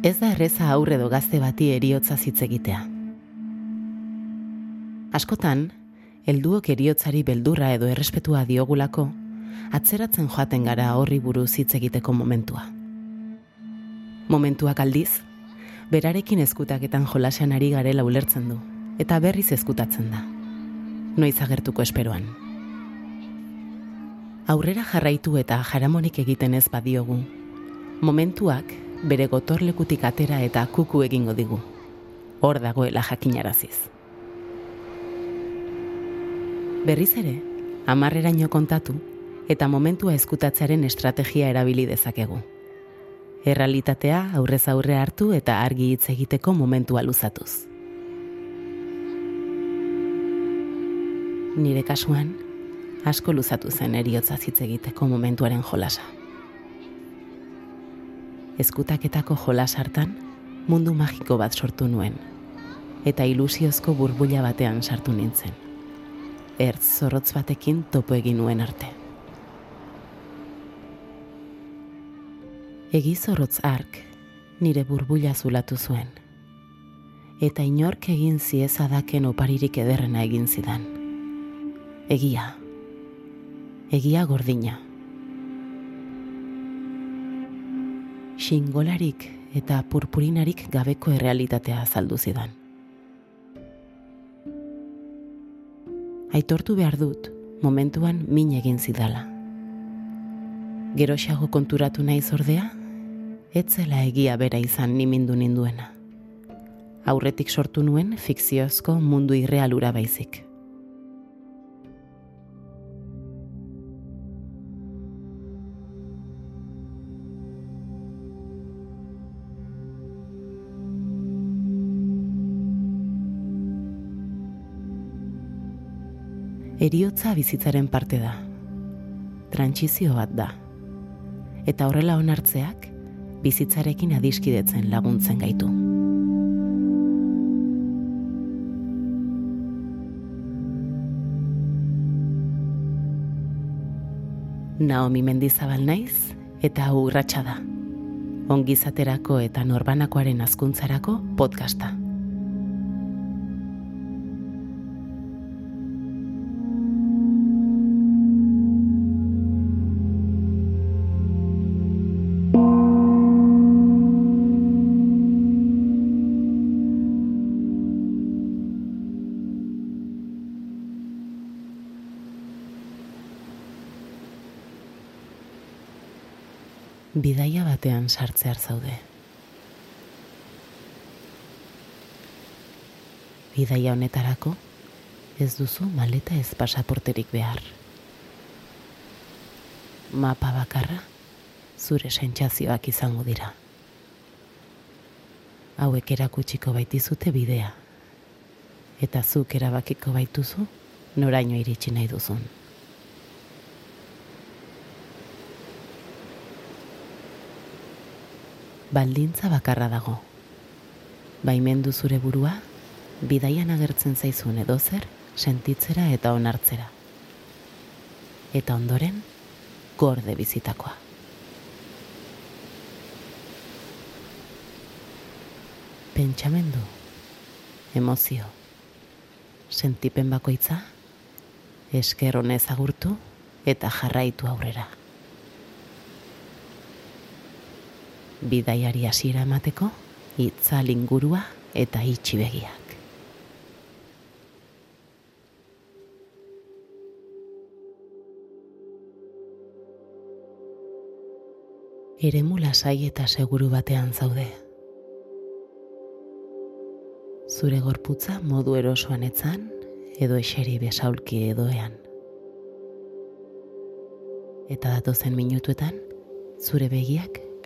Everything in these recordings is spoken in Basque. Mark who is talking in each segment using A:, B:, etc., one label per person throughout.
A: Ez da erreza aurre do gazte bati eriotza hitz egitea. Askotan, helduok eriotzari beldurra edo errespetua diogulako, atzeratzen joaten gara horri buruz hitz egiteko momentua. Momentuak aldiz, berarekin ezkutaketan jolasean ari garela ulertzen du, eta berriz ezkutatzen da. Noiz agertuko esperoan. Aurrera jarraitu eta jaramonik egiten ez badiogu, momentuak bere gotorlekutik atera eta kuku egingo digu. Hor dagoela jakinaraziz. Berriz ere, amarreraino kontatu eta momentua eskutatzearen estrategia erabili dezakegu. Errealitatea aurrez aurre hartu eta argi hitz egiteko momentua luzatuz. Nire kasuan, asko luzatu zen eriotza hitz egiteko momentuaren jolasa. Eskutaketako jolas hartan, mundu magiko bat sortu nuen, eta ilusiozko burbuila batean sartu nintzen. Ertz zorrotz batekin topo egin nuen arte. Egi zorrotz ark nire burbuila zulatu zuen, eta inork egin ziezadaken oparirik ederrena egin zidan. Egia. Egia gordina. Xingolarik eta purpurinarik gabeko errealitatea azaldu zidan. Aitortu behar dut, momentuan min egin zidala. Geroxago konturatu nahi zordea, etzela egia bera izan nimindu ninduena. Aurretik sortu nuen fikziozko mundu irrealura baizik. Eriotza bizitzaren parte da. Trantsizio bat da. Eta horrela onartzeak bizitzarekin adiskidetzen laguntzen gaitu. Naomi Mendizabal naiz eta urratsa da. Ongizaterako eta norbanakoaren azkuntzarako podcasta. Bidaia batean sartzear zaude. Bidaia honetarako ez duzu maleta ez pasaporterik behar. Mapa bakarra zure sentsazioak izango dira. Hauek erakutsiko baitizute bidea. Eta zuk erabakiko baituzu noraino iritsi nahi duzun. Baldintza bakarra dago. Baimendu zure burua, bidaian agertzen zaizun edo zer, sentitzera eta onartzera. Eta ondoren, gorde bizitakoa. Pentsamendu, emozio, sentipen bakoitza, esker honez agurtu eta jarraitu aurrera. Bidaiari hasiera emateko hitza lingurua eta itxi begiak. Eremu lasai eta seguru batean zaude. Zure gorputza modu erosoan etzan edo eseri besaulki edoean. Eta datozen minutuetan, zure begiak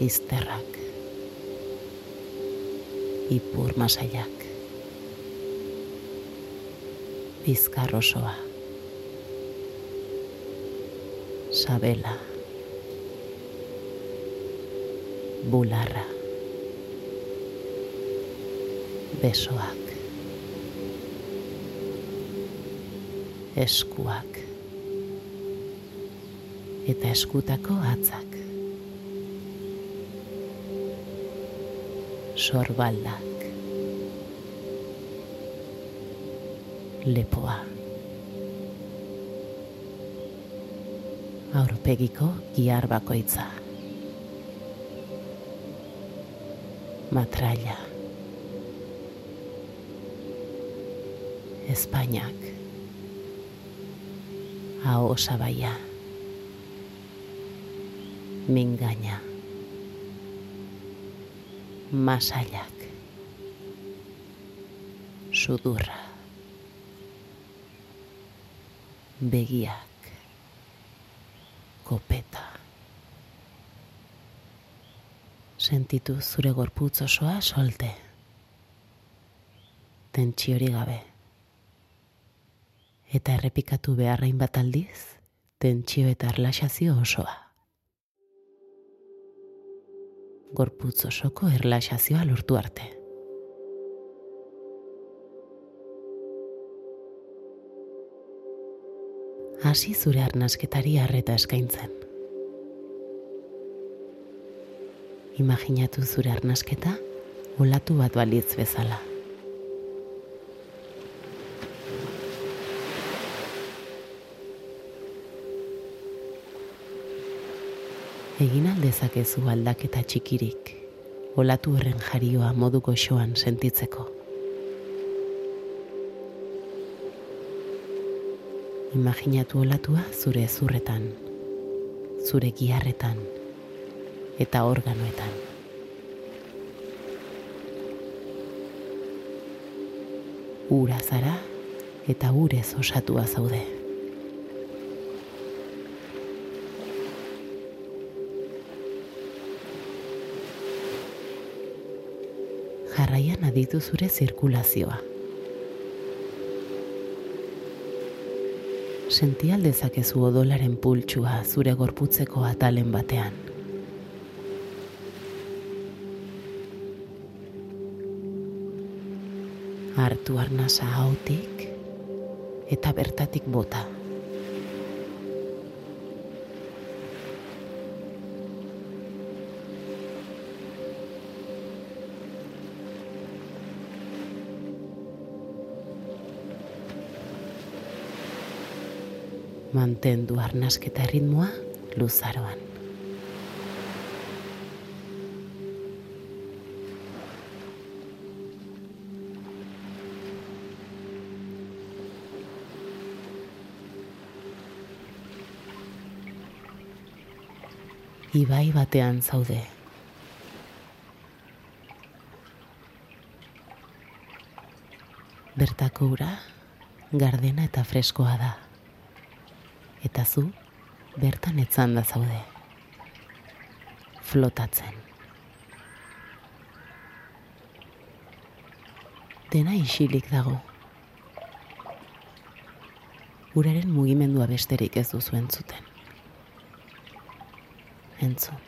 A: izterrak, ipur masaiak. Bizkar osoa. Sabela. Bularra. Besoak. Eskuak. Eta eskutako atzak. Sorbaldak. Lepoa. Aurpegiko giar bakoitza. Matraia. Espainiak. Aho sabaia. Mingaina masaiak. Sudurra. Begiak. Kopeta. Sentitu zure gorputz osoa solte. Tentsiori gabe. Eta errepikatu beharrain bat aldiz, tentsio eta erlaxazio osoa. Gorputz osoko erlaxazioa lortu arte. Hasi zure arnasketari harreta eskaintzen. Imaginatu zure arnasketa olatu bat balitz bezala. Egin aldezakezu aldaketa txikirik, olatu horren jarioa moduko xoan sentitzeko. Imaginatu olatua zure zurretan, zure giarretan eta organoetan. Ura zara eta urez osatua zaude. Jarraian aditu zure zirkulazioa. Senti aldezakezu odolaren pultsua zure gorputzeko atalen batean. Artu arnasa hautik eta bertatik bota. Mantendu arnasketa ritmoa luzaroan. Ibai batean zaude. Bertako ura, gardena eta freskoa da eta zu bertan etzan da zaude. Flotatzen. Dena isilik dago. Uraren mugimendua besterik ez duzu entzuten. Entzun.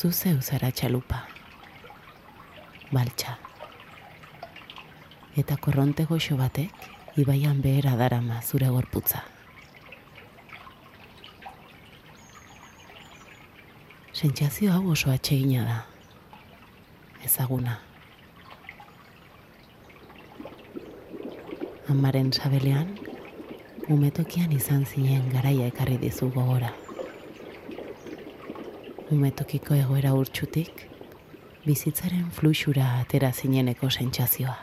A: Zuzeu zara txalupa baltsa. Eta korronte goxo batek, ibaian behera darama zure gorputza. Sentsazio hau oso atsegina da. Ezaguna. Amaren sabelean, umetokian izan zinen garaia ekarri dizu gogora. Umetokiko egoera urtsutik, bizitzaren fluxura atera zineneko sentsazioa.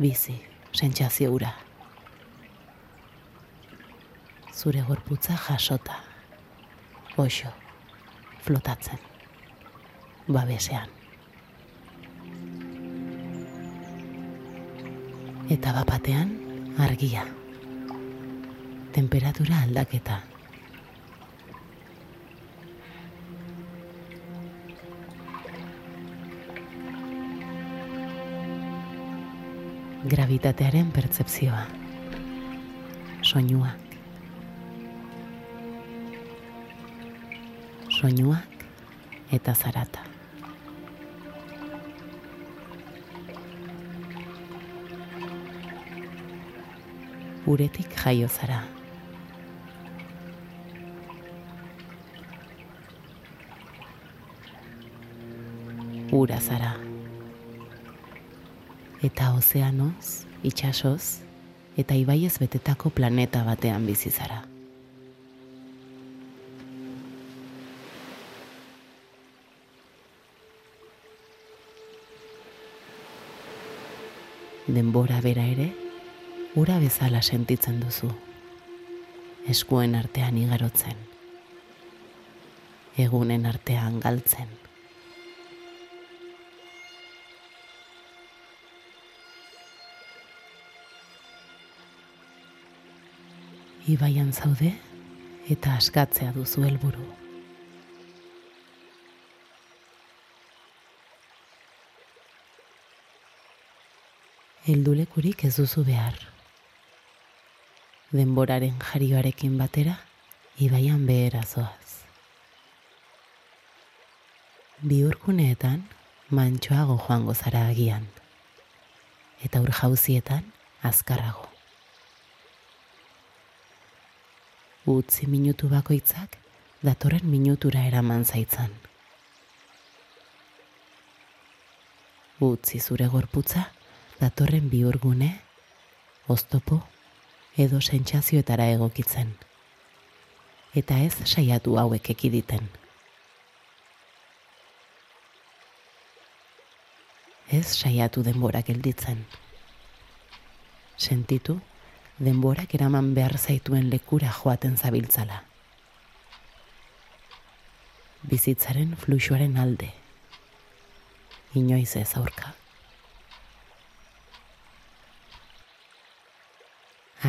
A: Bizi, sentsazio ura. Zure gorputza jasota. Oixo, flotatzen. Babesean. Eta bapatean argia. Temperatura aldaketa. Gravitatearen pertzepzioa. Soinuak. Soinuak eta zarata. Uretik jaio zara. Ura zara. Eta ozeanoz, itxasoz, eta ibaiez betetako planeta batean bizi zara. Denbora bera ere, ura bezala sentitzen duzu. Eskuen artean igarotzen. Egunen artean galtzen. Ibaian zaude eta askatzea duzu helburu. Heldulekurik ez duzu behar. Denboraren jarioarekin batera, ibaian behera zoaz. Biurkuneetan, mantxoago joango zara agian. Eta ur jauzietan, azkarrago. Utzi minutu bakoitzak, datorren minutura eraman zaitzan. Utzi zure gorputza, datorren biurgune, oztopo, edo sentsazioetara egokitzen. Eta ez saiatu hauek ekiditen. Ez saiatu denborak gelditzen. Sentitu, denborak eraman behar zaituen lekura joaten zabiltzala. Bizitzaren fluxuaren alde. Inoiz ez aurka.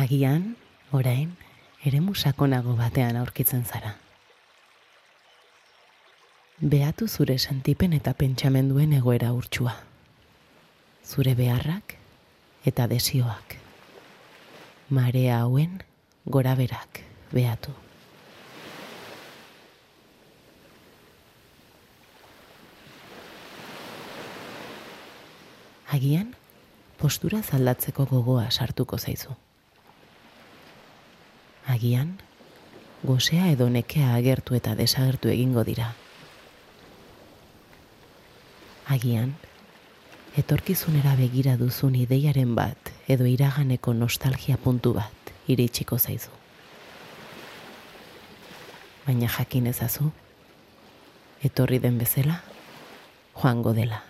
A: Agian, orain, ere musakonago batean aurkitzen zara. Beatu zure sentipen eta pentsamenduen egoera urtsua. Zure beharrak eta desioak. Marea hauen gora berak beatu. Agian, postura zaldatzeko gogoa sartuko zaizu agian, gozea edo nekea agertu eta desagertu egingo dira. Agian, etorkizunera begira duzun ideiaren bat edo iraganeko nostalgia puntu bat iritsiko zaizu. Baina jakin ezazu, etorri den bezala, joango dela.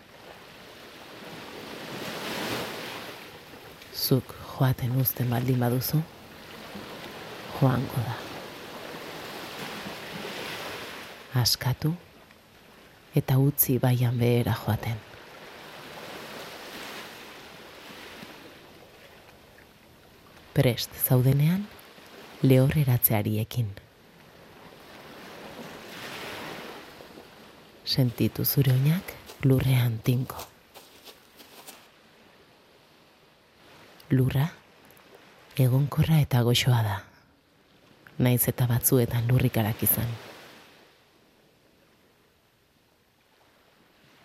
A: Zuk joaten uzten baldin baduzu, joango da. Askatu eta utzi baian behera joaten. Prest zaudenean, lehorreratzeari ekin. Sentitu zure oinak lurrean tinko. Lurra, egonkorra eta goxoa da naiz eta batzuetan lurrikarak izan.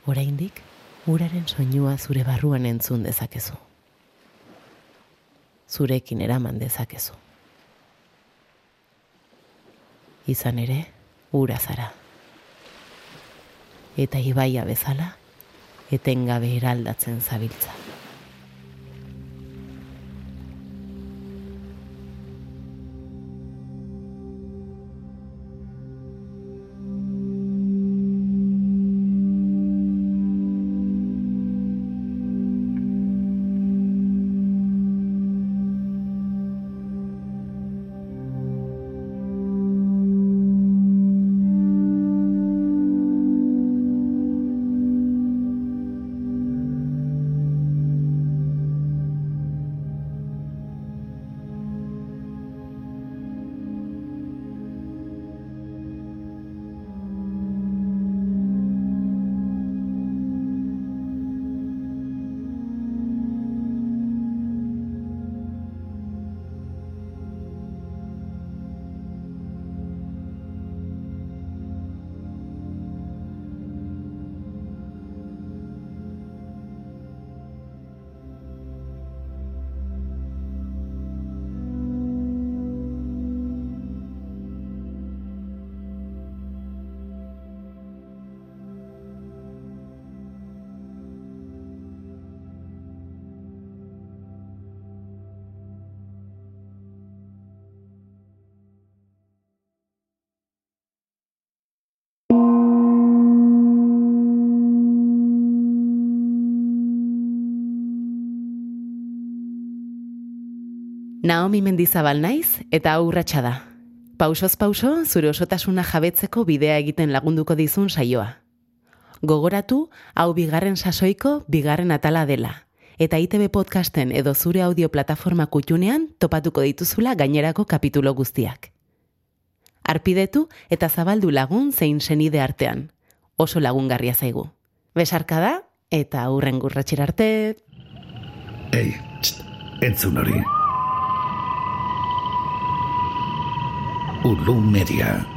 A: Oraindik uraren soinua zure barruan entzun dezakezu. Zurekin eraman dezakezu. Izan ere, ura zara. Eta ibaia bezala, etengabe eraldatzen zabiltza. Naomi Mendizabal naiz eta aurratsa da. Pausoz pauso, zure osotasuna jabetzeko bidea egiten lagunduko dizun saioa. Gogoratu, hau bigarren sasoiko bigarren atala dela. Eta ITB podcasten edo zure audio plataforma kutxunean topatuko dituzula gainerako kapitulo guztiak. Arpidetu eta zabaldu lagun zein senide artean. Oso lagungarria zaigu. Besarka da eta aurren gurratxer arte.
B: Ei, txt, entzun hori. Ulum Media.